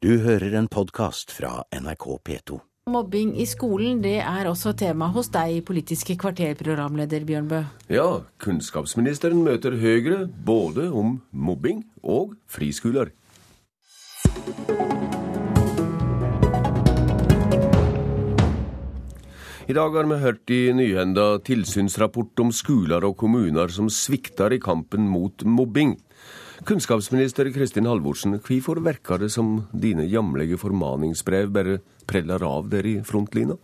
Du hører en podkast fra NRK P2. Mobbing i skolen det er også tema hos deg i Politiske kvarter, programleder Bjørnbø. Ja, kunnskapsministeren møter Høyre både om mobbing og friskoler. I dag har vi hørt i nyhenda tilsynsrapport om skoler og kommuner som svikter i kampen mot mobbing. Kunnskapsminister Kristin Halvorsen, hvorfor virker det som dine hjemlige formaningsbrev bare preller av der i frontlina?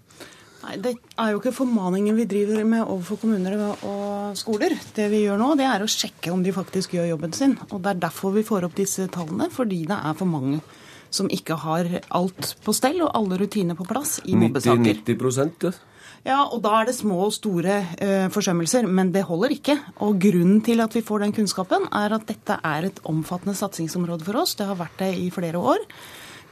Nei, Det er jo ikke formaningen vi driver med overfor kommuner og skoler. Det vi gjør nå, det er å sjekke om de faktisk gjør jobben sin. Og Det er derfor vi får opp disse tallene, fordi det er for mange som ikke har alt på stell og alle rutiner på plass i mobbesaker. 90-90 ja. Og da er det små og store eh, forsømmelser, men det holder ikke. Og grunnen til at vi får den kunnskapen, er at dette er et omfattende satsingsområde for oss. Det har vært det i flere år.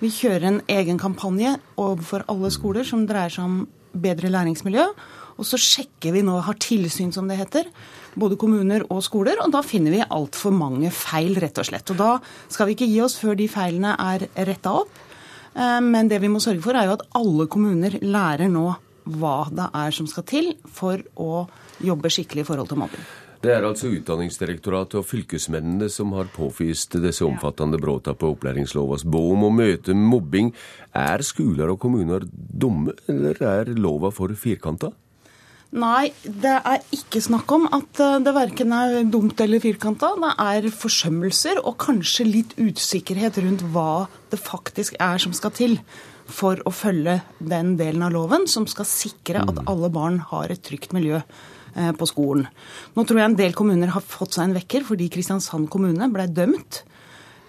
Vi kjører en egen kampanje overfor alle skoler som dreier seg om bedre læringsmiljø. Og så sjekker vi nå, har tilsyn som det heter, både kommuner og skoler, og da finner vi altfor mange feil, rett og slett. Og da skal vi ikke gi oss før de feilene er retta opp. Eh, Men det vi må sørge for, er jo at alle kommuner lærer nå hva det er som skal til for å jobbe skikkelig i forhold til mobbing. Det er altså Utdanningsdirektoratet og fylkesmennene som har påvist disse omfattende bruddene på opplæringslovas bo om å møte mobbing. Er skoler og kommuner dumme, eller er lova for firkanta? Nei, det er ikke snakk om at eh, det verken er dumt eller firkanta. Det er forsømmelser og kanskje litt usikkerhet rundt hva det faktisk er som skal til for å følge den delen av loven som skal sikre at alle barn har et trygt miljø eh, på skolen. Nå tror jeg en del kommuner har fått seg en vekker fordi Kristiansand kommune ble dømt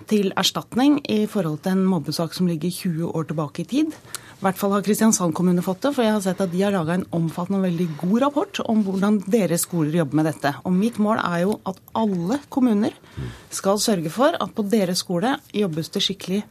til erstatning i forhold til en mobbesak som ligger 20 år tilbake i tid. I hvert fall har Kristiansand kommune fått det, for jeg har sett at de har laga en omfattende og veldig god rapport om hvordan deres skoler jobber med dette. Og mitt mål er jo at alle kommuner skal sørge for at på deres skole jobbes det skikkelig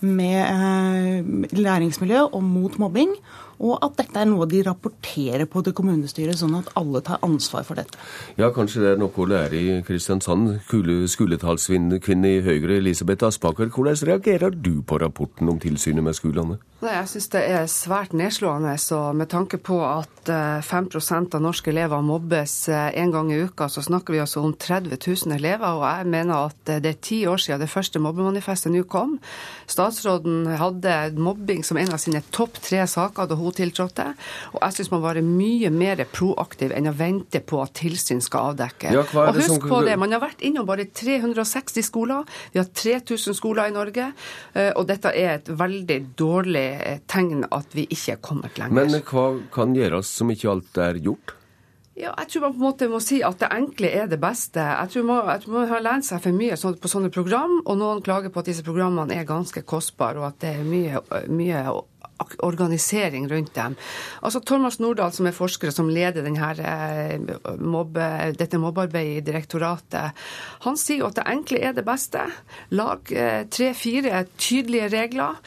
med eh, læringsmiljø og mot mobbing, og at dette er noe de rapporterer på til kommunestyret, sånn at alle tar ansvar for dette. Ja, kanskje det er noe å lære i Kristiansand. Kule skoletalskvinne i Høyre, Elisabeth Aspaker. Hvordan reagerer du på rapporten om tilsynet med skolene? Nei, Jeg syns det er svært nedslående. Så med tanke på at eh, 5 av norske elever mobbes én gang i uka, så snakker vi altså om 30 000 elever. Og jeg mener at eh, det er ti år siden det første mobbemanifestet nå kom. Statsråden hadde mobbing som en av sine topp tre saker da hun tiltrådte. Og jeg syns man må være mye mer proaktiv enn å vente på at tilsyn skal avdekke. Ja, og husk som- på det, man har vært innom bare 360 skoler. Vi har 3000 skoler i Norge. eh, Og dette er et veldig dårlig eh, tegn at vi ikke er kommet lenger. Men hva kan gjøres som ikke alt er gjort? Ja, jeg tror man på en måte må si at det enkle er det beste. Jeg tror man, jeg tror man har lært seg for mye sånn- på sånne program, og noen klager på at disse programmene er ganske kostbare, og at det er mye, mye organisering rundt dem. Altså Thomas Nordahl, som er forsker som leder denne, eh, mobbe, dette mobbearbeidet i direktoratet, han sier at det enkle er det beste. Lag eh, tre-fire tydelige regler.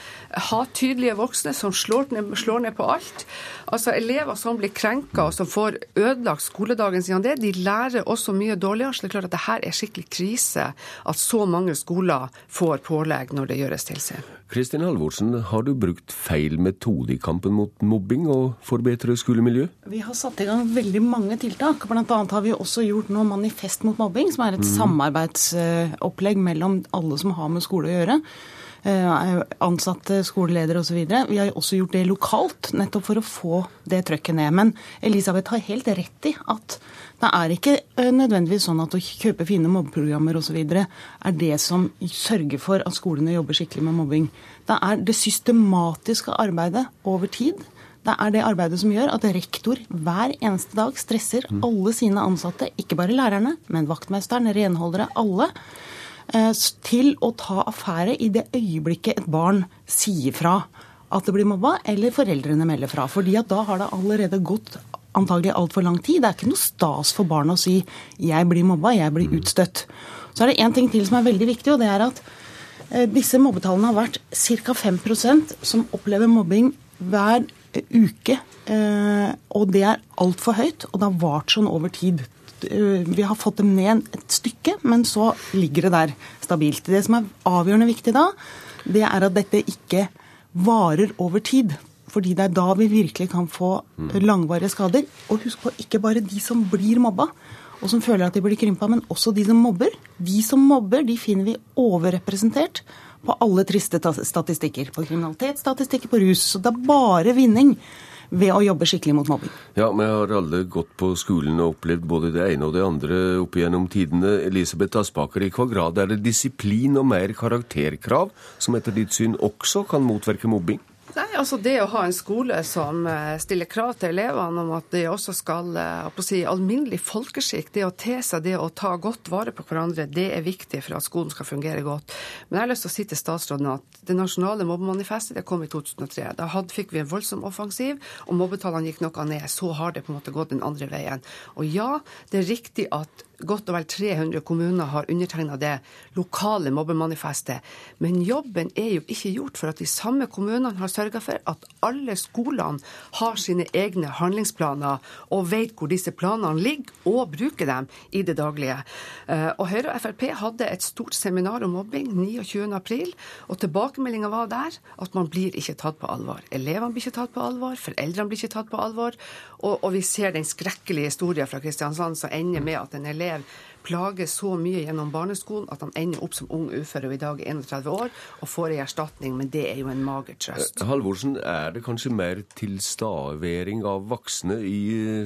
Ha tydelige voksne som slår ned, slår ned på alt. Altså Elever som blir krenka og som får ødelagt skoledagen av det, de lærer også mye dårligere. Så det er klart at det her er skikkelig krise at så mange skoler får pålegg når det gjøres tilsyn. Kristin Halvorsen, har du brukt feil metode i kampen mot mobbing og forbedre skolemiljø? Vi har satt i gang veldig mange tiltak. Annet har vi også gjort noe Manifest mot mobbing, som er et samarbeidsopplegg mellom alle som har med skole å gjøre. Eh, Ansatte, skoleledere osv. Vi har også gjort det lokalt, nettopp for å få det trøkket ned. Men Elisabeth har helt rett i at det er ikke eh, nødvendigvis sånn at å kjøpe fine mobbeprogrammer osv. er det som sørger for at skolene jobber skikkelig med mobbing. Det er det systematiske arbeidet over tid. Det er det arbeidet som gjør at rektor hver eneste dag stresser alle sine ansatte, ikke bare lærerne, men vaktmesteren, renholdere, alle, til å ta affære i det øyeblikket et barn sier fra at det blir mobba, eller foreldrene melder fra. Fordi at da har det allerede gått antagelig altfor lang tid. Det er ikke noe stas for barn å si 'jeg blir mobba, jeg blir utstøtt'. Så er det én ting til som er veldig viktig, og det er at eh, disse mobbetallene har vært ca. 5% som opplever mobbing hver eh, uke. eh, Og det er altfor høyt, og det har vart sånn over tid. Vi har fått dem ned et stykke, men så ligger det der stabilt. Det som er avgjørende viktig da, det er at dette ikke varer over tid. Fordi det er da vi virkelig kan få langvarige skader. Og husk på, ikke bare de som blir mobba, og som føler at de blir krympa, men også de som mobber. De som mobber, de finner vi overrepresentert på alle triste statistikker. På kriminalitetsstatistikker, på rus. Så det er bare vinning ved å jobbe skikkelig mot mobbing. Ja, vi har alle gått på skolen og opplevd både det ene og det andre opp gjennom tidene. Elisabeth Aspaker, i hva grad er det disiplin og mer karakterkrav som etter ditt syn også kan motvirke mobbing? Nei, altså Det å ha en skole som eh, stiller krav til elevene om at det også skal eh, på å si, alminnelig folkeskikk, det å te seg, det å ta godt vare på hverandre, det er viktig for at skolen skal fungere godt. Men jeg har lyst til å si til statsråden at det nasjonale mobbemanifestet det kom i 2003. Da hadde, fikk vi en voldsom offensiv, og mobbetallene gikk noe ned. Så har det på en måte gått den andre veien. Og ja, det er riktig at godt og vel 300 kommuner har undertegna det lokale mobbemanifestet. Men jobben er jo ikke gjort for at de samme kommunene har sørga for at alle skolene har sine egne handlingsplaner og vet hvor disse planene ligger, og bruker dem i det daglige. Eh, Og Høyre og Frp hadde et stort seminar om mobbing 29.4, og tilbakemeldinga var der at man blir ikke tatt på alvor. Elevene blir ikke tatt på alvor, foreldrene blir ikke tatt på alvor, og, og vi ser den skrekkelige historien fra Kristiansand som ender med at en elev plages så mye gjennom barneskolen at han ender opp som ung ufør og i dag er 31 år og får ei erstatning, men det er jo en mager trøst. Halvorsen, er det kanskje mer tilstedevering av voksne i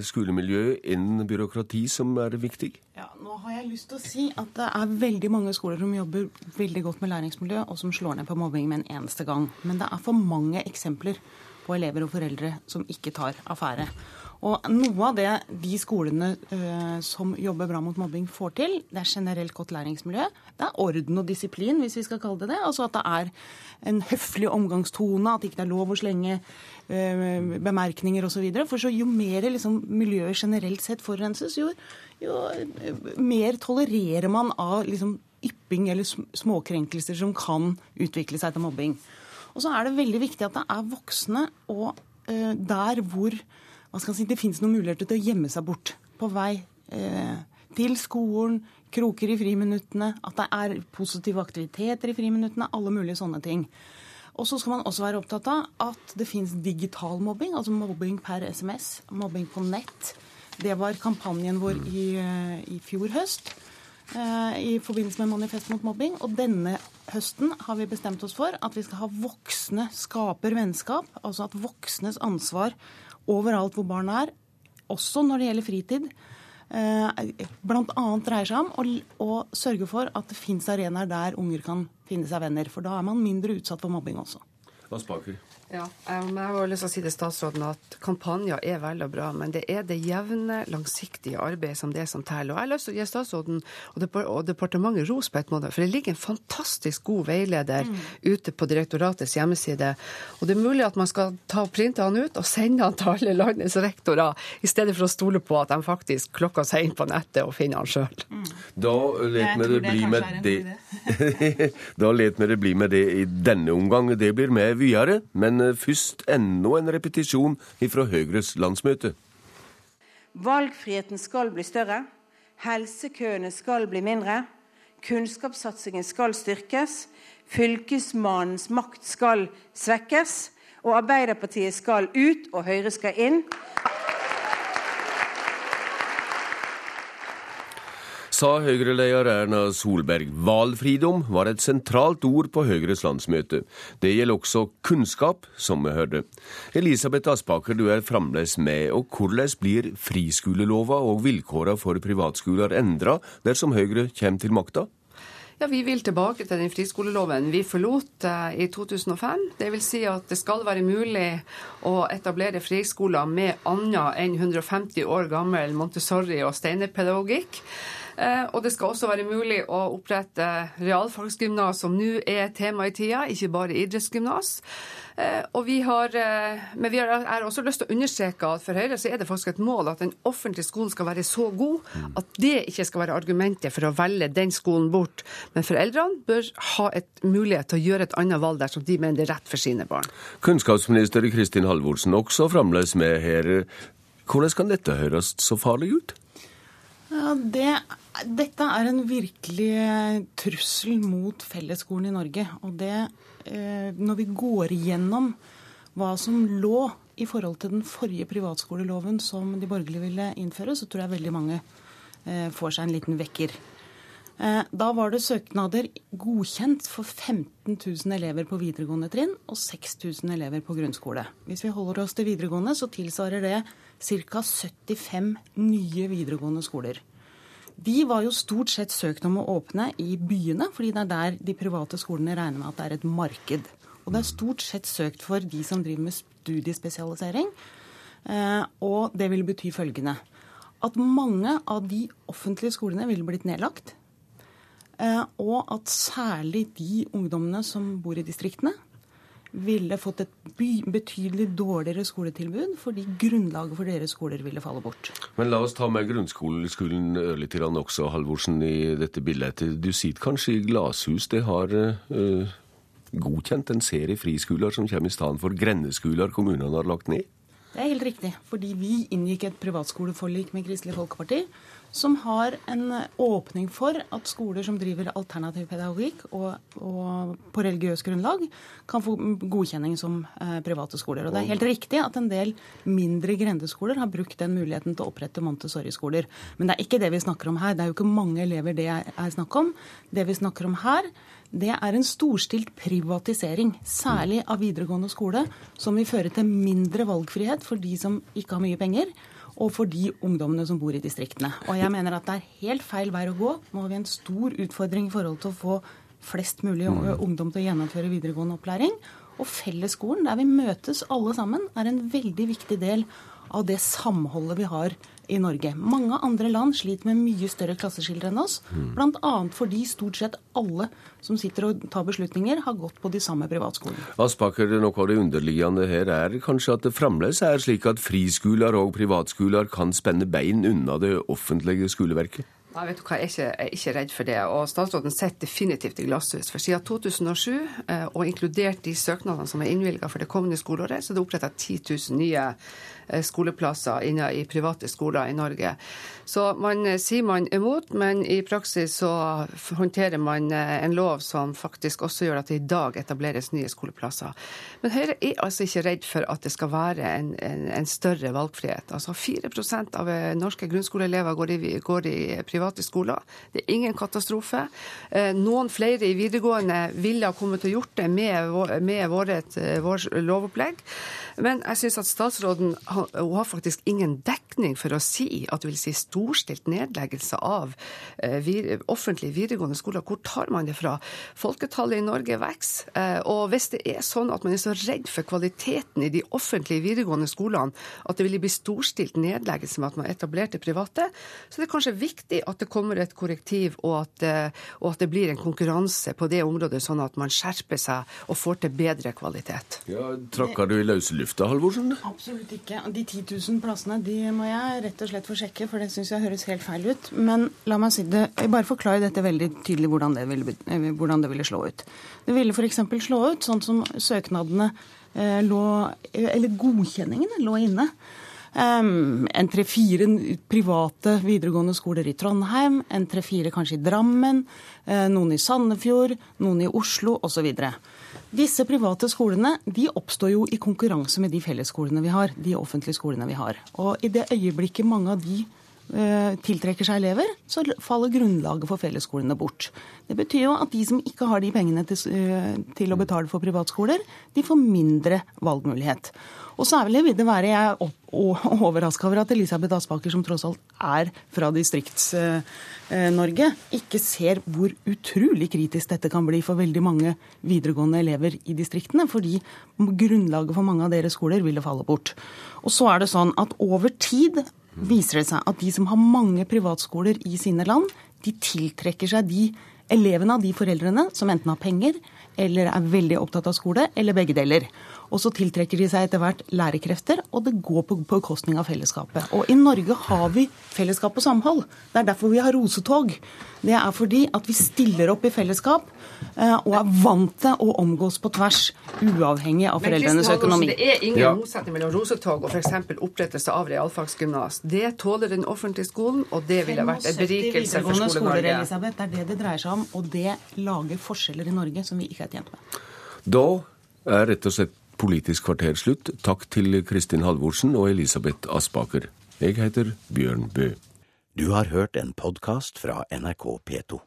skolemiljøet enn byråkrati som er viktig? Ja, nå har jeg lyst til å si at det er veldig mange skoler som jobber veldig godt med læringsmiljø, og som slår ned på mobbing med en eneste gang. Men det er for mange eksempler på elever og foreldre som ikke tar affære. Og noe av det de skolene eh, som jobber bra mot mobbing får til, det er generelt godt læringsmiljø. Det er orden og disiplin, hvis vi skal kalle det det. Altså at det er en høflig omgangstone, at det ikke er lov å slenge eh, bemerkninger osv. For så jo mer liksom, miljøet generelt sett forurenses, jo, jo eh, mer tolererer man av liksom, ypping eller småkrenkelser som kan utvikle seg til mobbing. Og så er det veldig viktig at det er voksne og eh, der hvor hva skal jeg si, det finnes noen muligheter til å gjemme seg bort på vei eh, til skolen, kroker i friminuttene, at det er positive aktiviteter i friminuttene, alle mulige sånne ting. Og så skal man også være opptatt av at det finnes digital mobbing, altså mobbing per SMS, mobbing på nett. Det var kampanjen vår i, eh, i fjor høst eh, i forbindelse med Manifest mot mobbing. Og denne høsten har vi bestemt oss for at vi skal ha voksne skaper vennskap. Altså at voksnes ansvar overalt hvor barn er, også når det gjelder fritid, eh, bl.a. dreier seg om å, å sørge for at det fins arenaer der unger kan finne seg venner. For da er man mindre utsatt for mobbing også. Aspaker. Ja, jeg har lyst til å si til statsråden at kampanjer er vel og bra, men det er det jevne, langsiktige arbeidet som det er som teller. Og jeg har lyst til å gi statsråden og, departementet ros på et måte, for det ligger en fantastisk god veileder ute på direktoratets hjemmeside. Og det er mulig at man skal ta og printe han ut og sende han til alle landets rektorer, i stedet for å stole på at de faktisk klokker seg inn på nettet og finner han sjøl. Da let vi det bli med det. da let vi det bli med det i denne omgang. Det blir med videre, men eh, først enda en repetisjon fra Høyres landsmøte. Valgfriheten skal bli større. Helsekøene skal bli mindre. Kunnskapssatsingen skal styrkes. Fylkesmannens makt skal svekkes. Og Arbeiderpartiet skal ut, og Høyre skal inn. Sa Høyre-leder Erna Solberg. Valfridom var et sentralt ord på Høyres landsmøte. Det gjelder også kunnskap, som vi hørte. Elisabeth Aspaker, du er fremdeles med. og Hvordan blir friskolelova og vilkårene for privatskoler endra dersom Høyre kommer til makta? Ja, Vi vil tilbake til den friskoleloven vi forlot eh, i 2005. Det vil si at det skal være mulig å etablere friskoler med annet enn 150 år gammel Montessori- og steinerpedagogikk. Eh, og det skal også være mulig å opprette realfagsgymnas, som nå er tema i tida, ikke bare idrettsgymnas. Eh, og vi har, eh, men vi har har også lyst til å understreke at for Høyre så er det faktisk et mål at den offentlige skolen skal være så god at det ikke skal være argumentet for å velge den skolen bort. Men foreldrene bør ha et mulighet til å gjøre et annet valg dersom de mener det er rett for sine barn. Kunnskapsminister Kristin Halvorsen også fremdeles med her. Hvordan kan dette høres så farlig ut? Ja, det, dette er en virkelig trussel mot fellesskolen i Norge. Og det eh, når vi går igjennom hva som lå i forhold til den forrige privatskoleloven som de borgerlige ville innføre, så tror jeg veldig mange eh, får seg en liten vekker. Eh, da var det søknader godkjent for 15 000 elever på videregående trinn og 6000 elever på grunnskole. Hvis vi holder oss til videregående, så tilsvarer det ca. 75 nye videregående skoler. De var jo stort sett søkt om å åpne i byene, fordi det er der de private skolene regner med at det er et marked. Og det er stort sett søkt for de som driver med studiespesialisering. Eh, og det vil bety følgende at mange av de offentlige skolene ville blitt nedlagt. Eh, og at særlig de ungdommene som bor i distriktene, ville fått et betydelig dårligere skoletilbud fordi grunnlaget for deres skoler ville falle bort. Men la oss ta med grunnskolen ørlite grann også, Halvorsen, i dette bildet. Du sitter kanskje i glashus. Det har uh, godkjent en serie friskoler som kommer i stedet for grendeskoler kommunene har lagt ned? Det er helt riktig, fordi vi inngikk et privatskoleforlik med Kristelig Folkeparti som har en åpning for at skoler som driver alternativ pedagogikk og, og på religiøst grunnlag, kan få godkjenning som eh, private skoler. Og det er helt riktig at en del mindre grendeskoler har brukt den muligheten til å opprette Montessori-skoler. Men det er ikke det vi snakker om her. Det er jo ikke mange elever det er snakk om. Det vi snakker om her, det er en storstilt privatisering, særlig av videregående skole, som vil føre til mindre valgfrihet for de som ikke har mye penger og for de ungdommene som bor i distriktene. Og jeg mener at det er helt feil vei å gå. Nå har vi en stor utfordring i forhold til å få flest mulig mm. ungdom til å gjennomføre videregående opplæring. Og fellesskolen, der vi møtes alle sammen, er en veldig viktig del av det samholdet vi har i Norge. Mange andre land sliter med mye større klasseskiller enn oss. Mm. Bl.a. fordi stort sett alle som sitter og tar beslutninger, har gått på de samme privatskolene. Aspaker, noe av det underliggende her er kanskje at det fremdeles er slik at friskoler og privatskoler kan spenne bein unna det offentlige skoleverket? Nei, vet hva, jeg er, ikke, jeg er ikke redd for det. Og statsråden sitter definitivt i glasshus. For siden 2007, eh, og inkludert de søknadene som er innvilga for det kommende skoleåret, så er det oppretta 10 000 nye Eh, skoleplasser inne i private skoler i Norge. Så man eh, sier man imot, men i praksis så håndterer man en lov som faktisk også gjør at det i dag etableres nye skoleplasser. Men Høyre er altså ikke redd for at det skal være en, en, en større valgfrihet. Altså 4% av norske grunnskoleelever går i, går i private skoler. Det er ingen katastrofe. Noen flere i videregående ville ha kommet til å gjort det med, med vårt, vår lovopplegg. Men jeg syns at statsråden har faktisk ingen dekning for å si at det vil si storstilt nedleggelse av eh, offentlige videregående skoler. Hvor tar man det fra? Folketallet i Norge vokser. Eh, og hvis det er sånn at man er så redd for kvaliteten i de offentlige videregående skolene at det vil bli storstilt nedleggelse med at man etablerte private, så det er kanskje viktig at det kommer et korrektiv, og at, eh, og at det blir en konkurranse på det området, sånn at man skjerper seg og får til bedre kvalitet. Ja, Tråkker du i løse lufta, Halvorsen? Absolutt ikke. De 10 000 plassene de må jeg rett og slett få sjekke, for det syns jeg høres helt feil ut. Men la meg si det, jeg bare forklare dette veldig tydelig hvordan det ville, eh, hvordan det ville slå ut. Det ville f.eks. slå ut sånn som søknadene eh, lå Eller godkjenningene lå inne. En tre-fire private videregående skoler i Trondheim, en tre-fire kanskje i Drammen, uh, noen i Sandefjord, noen i Oslo osv. Disse private skolene de oppstår jo i konkurranse med de fellesskolene vi har. de offentlige skolene vi har. Og i det øyeblikket mange av de eh, tiltrekker seg elever, så faller grunnlaget for fellesskolene bort. Det betyr jo at de som ikke har de pengene til, eh, til å betale for privatskoler, de får mindre valgmulighet. Og særlig vil det være jeg overraska over at Elisabeth Aspaker, som tross alt er fra Distrikts-Norge, ikke ser hvor utrolig kritisk dette kan bli for veldig mange videregående elever i distriktene. Fordi grunnlaget for mange av deres skoler ville falle bort. Og så er det sånn at over tid viser det seg at de som har mange privatskoler i sine land, de tiltrekker seg de elevene av de foreldrene som enten har penger eller er veldig opptatt av skole, eller begge deler. Og så tiltrekker de seg etter hvert lærekrefter, og det går på bekostning av fellesskapet. Og i Norge har vi fellesskap og samhold. Det er derfor vi har rosetog. Det er fordi at vi stiller opp i fellesskap eh, og er vant til å omgås på tvers, uavhengig av foreldrenes økonomi. Det er ingen ja. motsetning mellom rosetog og f.eks. opprettelse av realfagsgymnas. Det tåler den offentlige skolen, og det ville vært en berikelse for Skole-Norge. Det er det det dreier seg om, og det lager forskjeller i Norge som vi ikke er tjent med. Da er rett og slett Politisk kvarter slutt. Takk til Kristin Halvorsen og Elisabeth Aspaker. Jeg heter Bjørn Bø. Du har hørt en podkast fra NRK P2.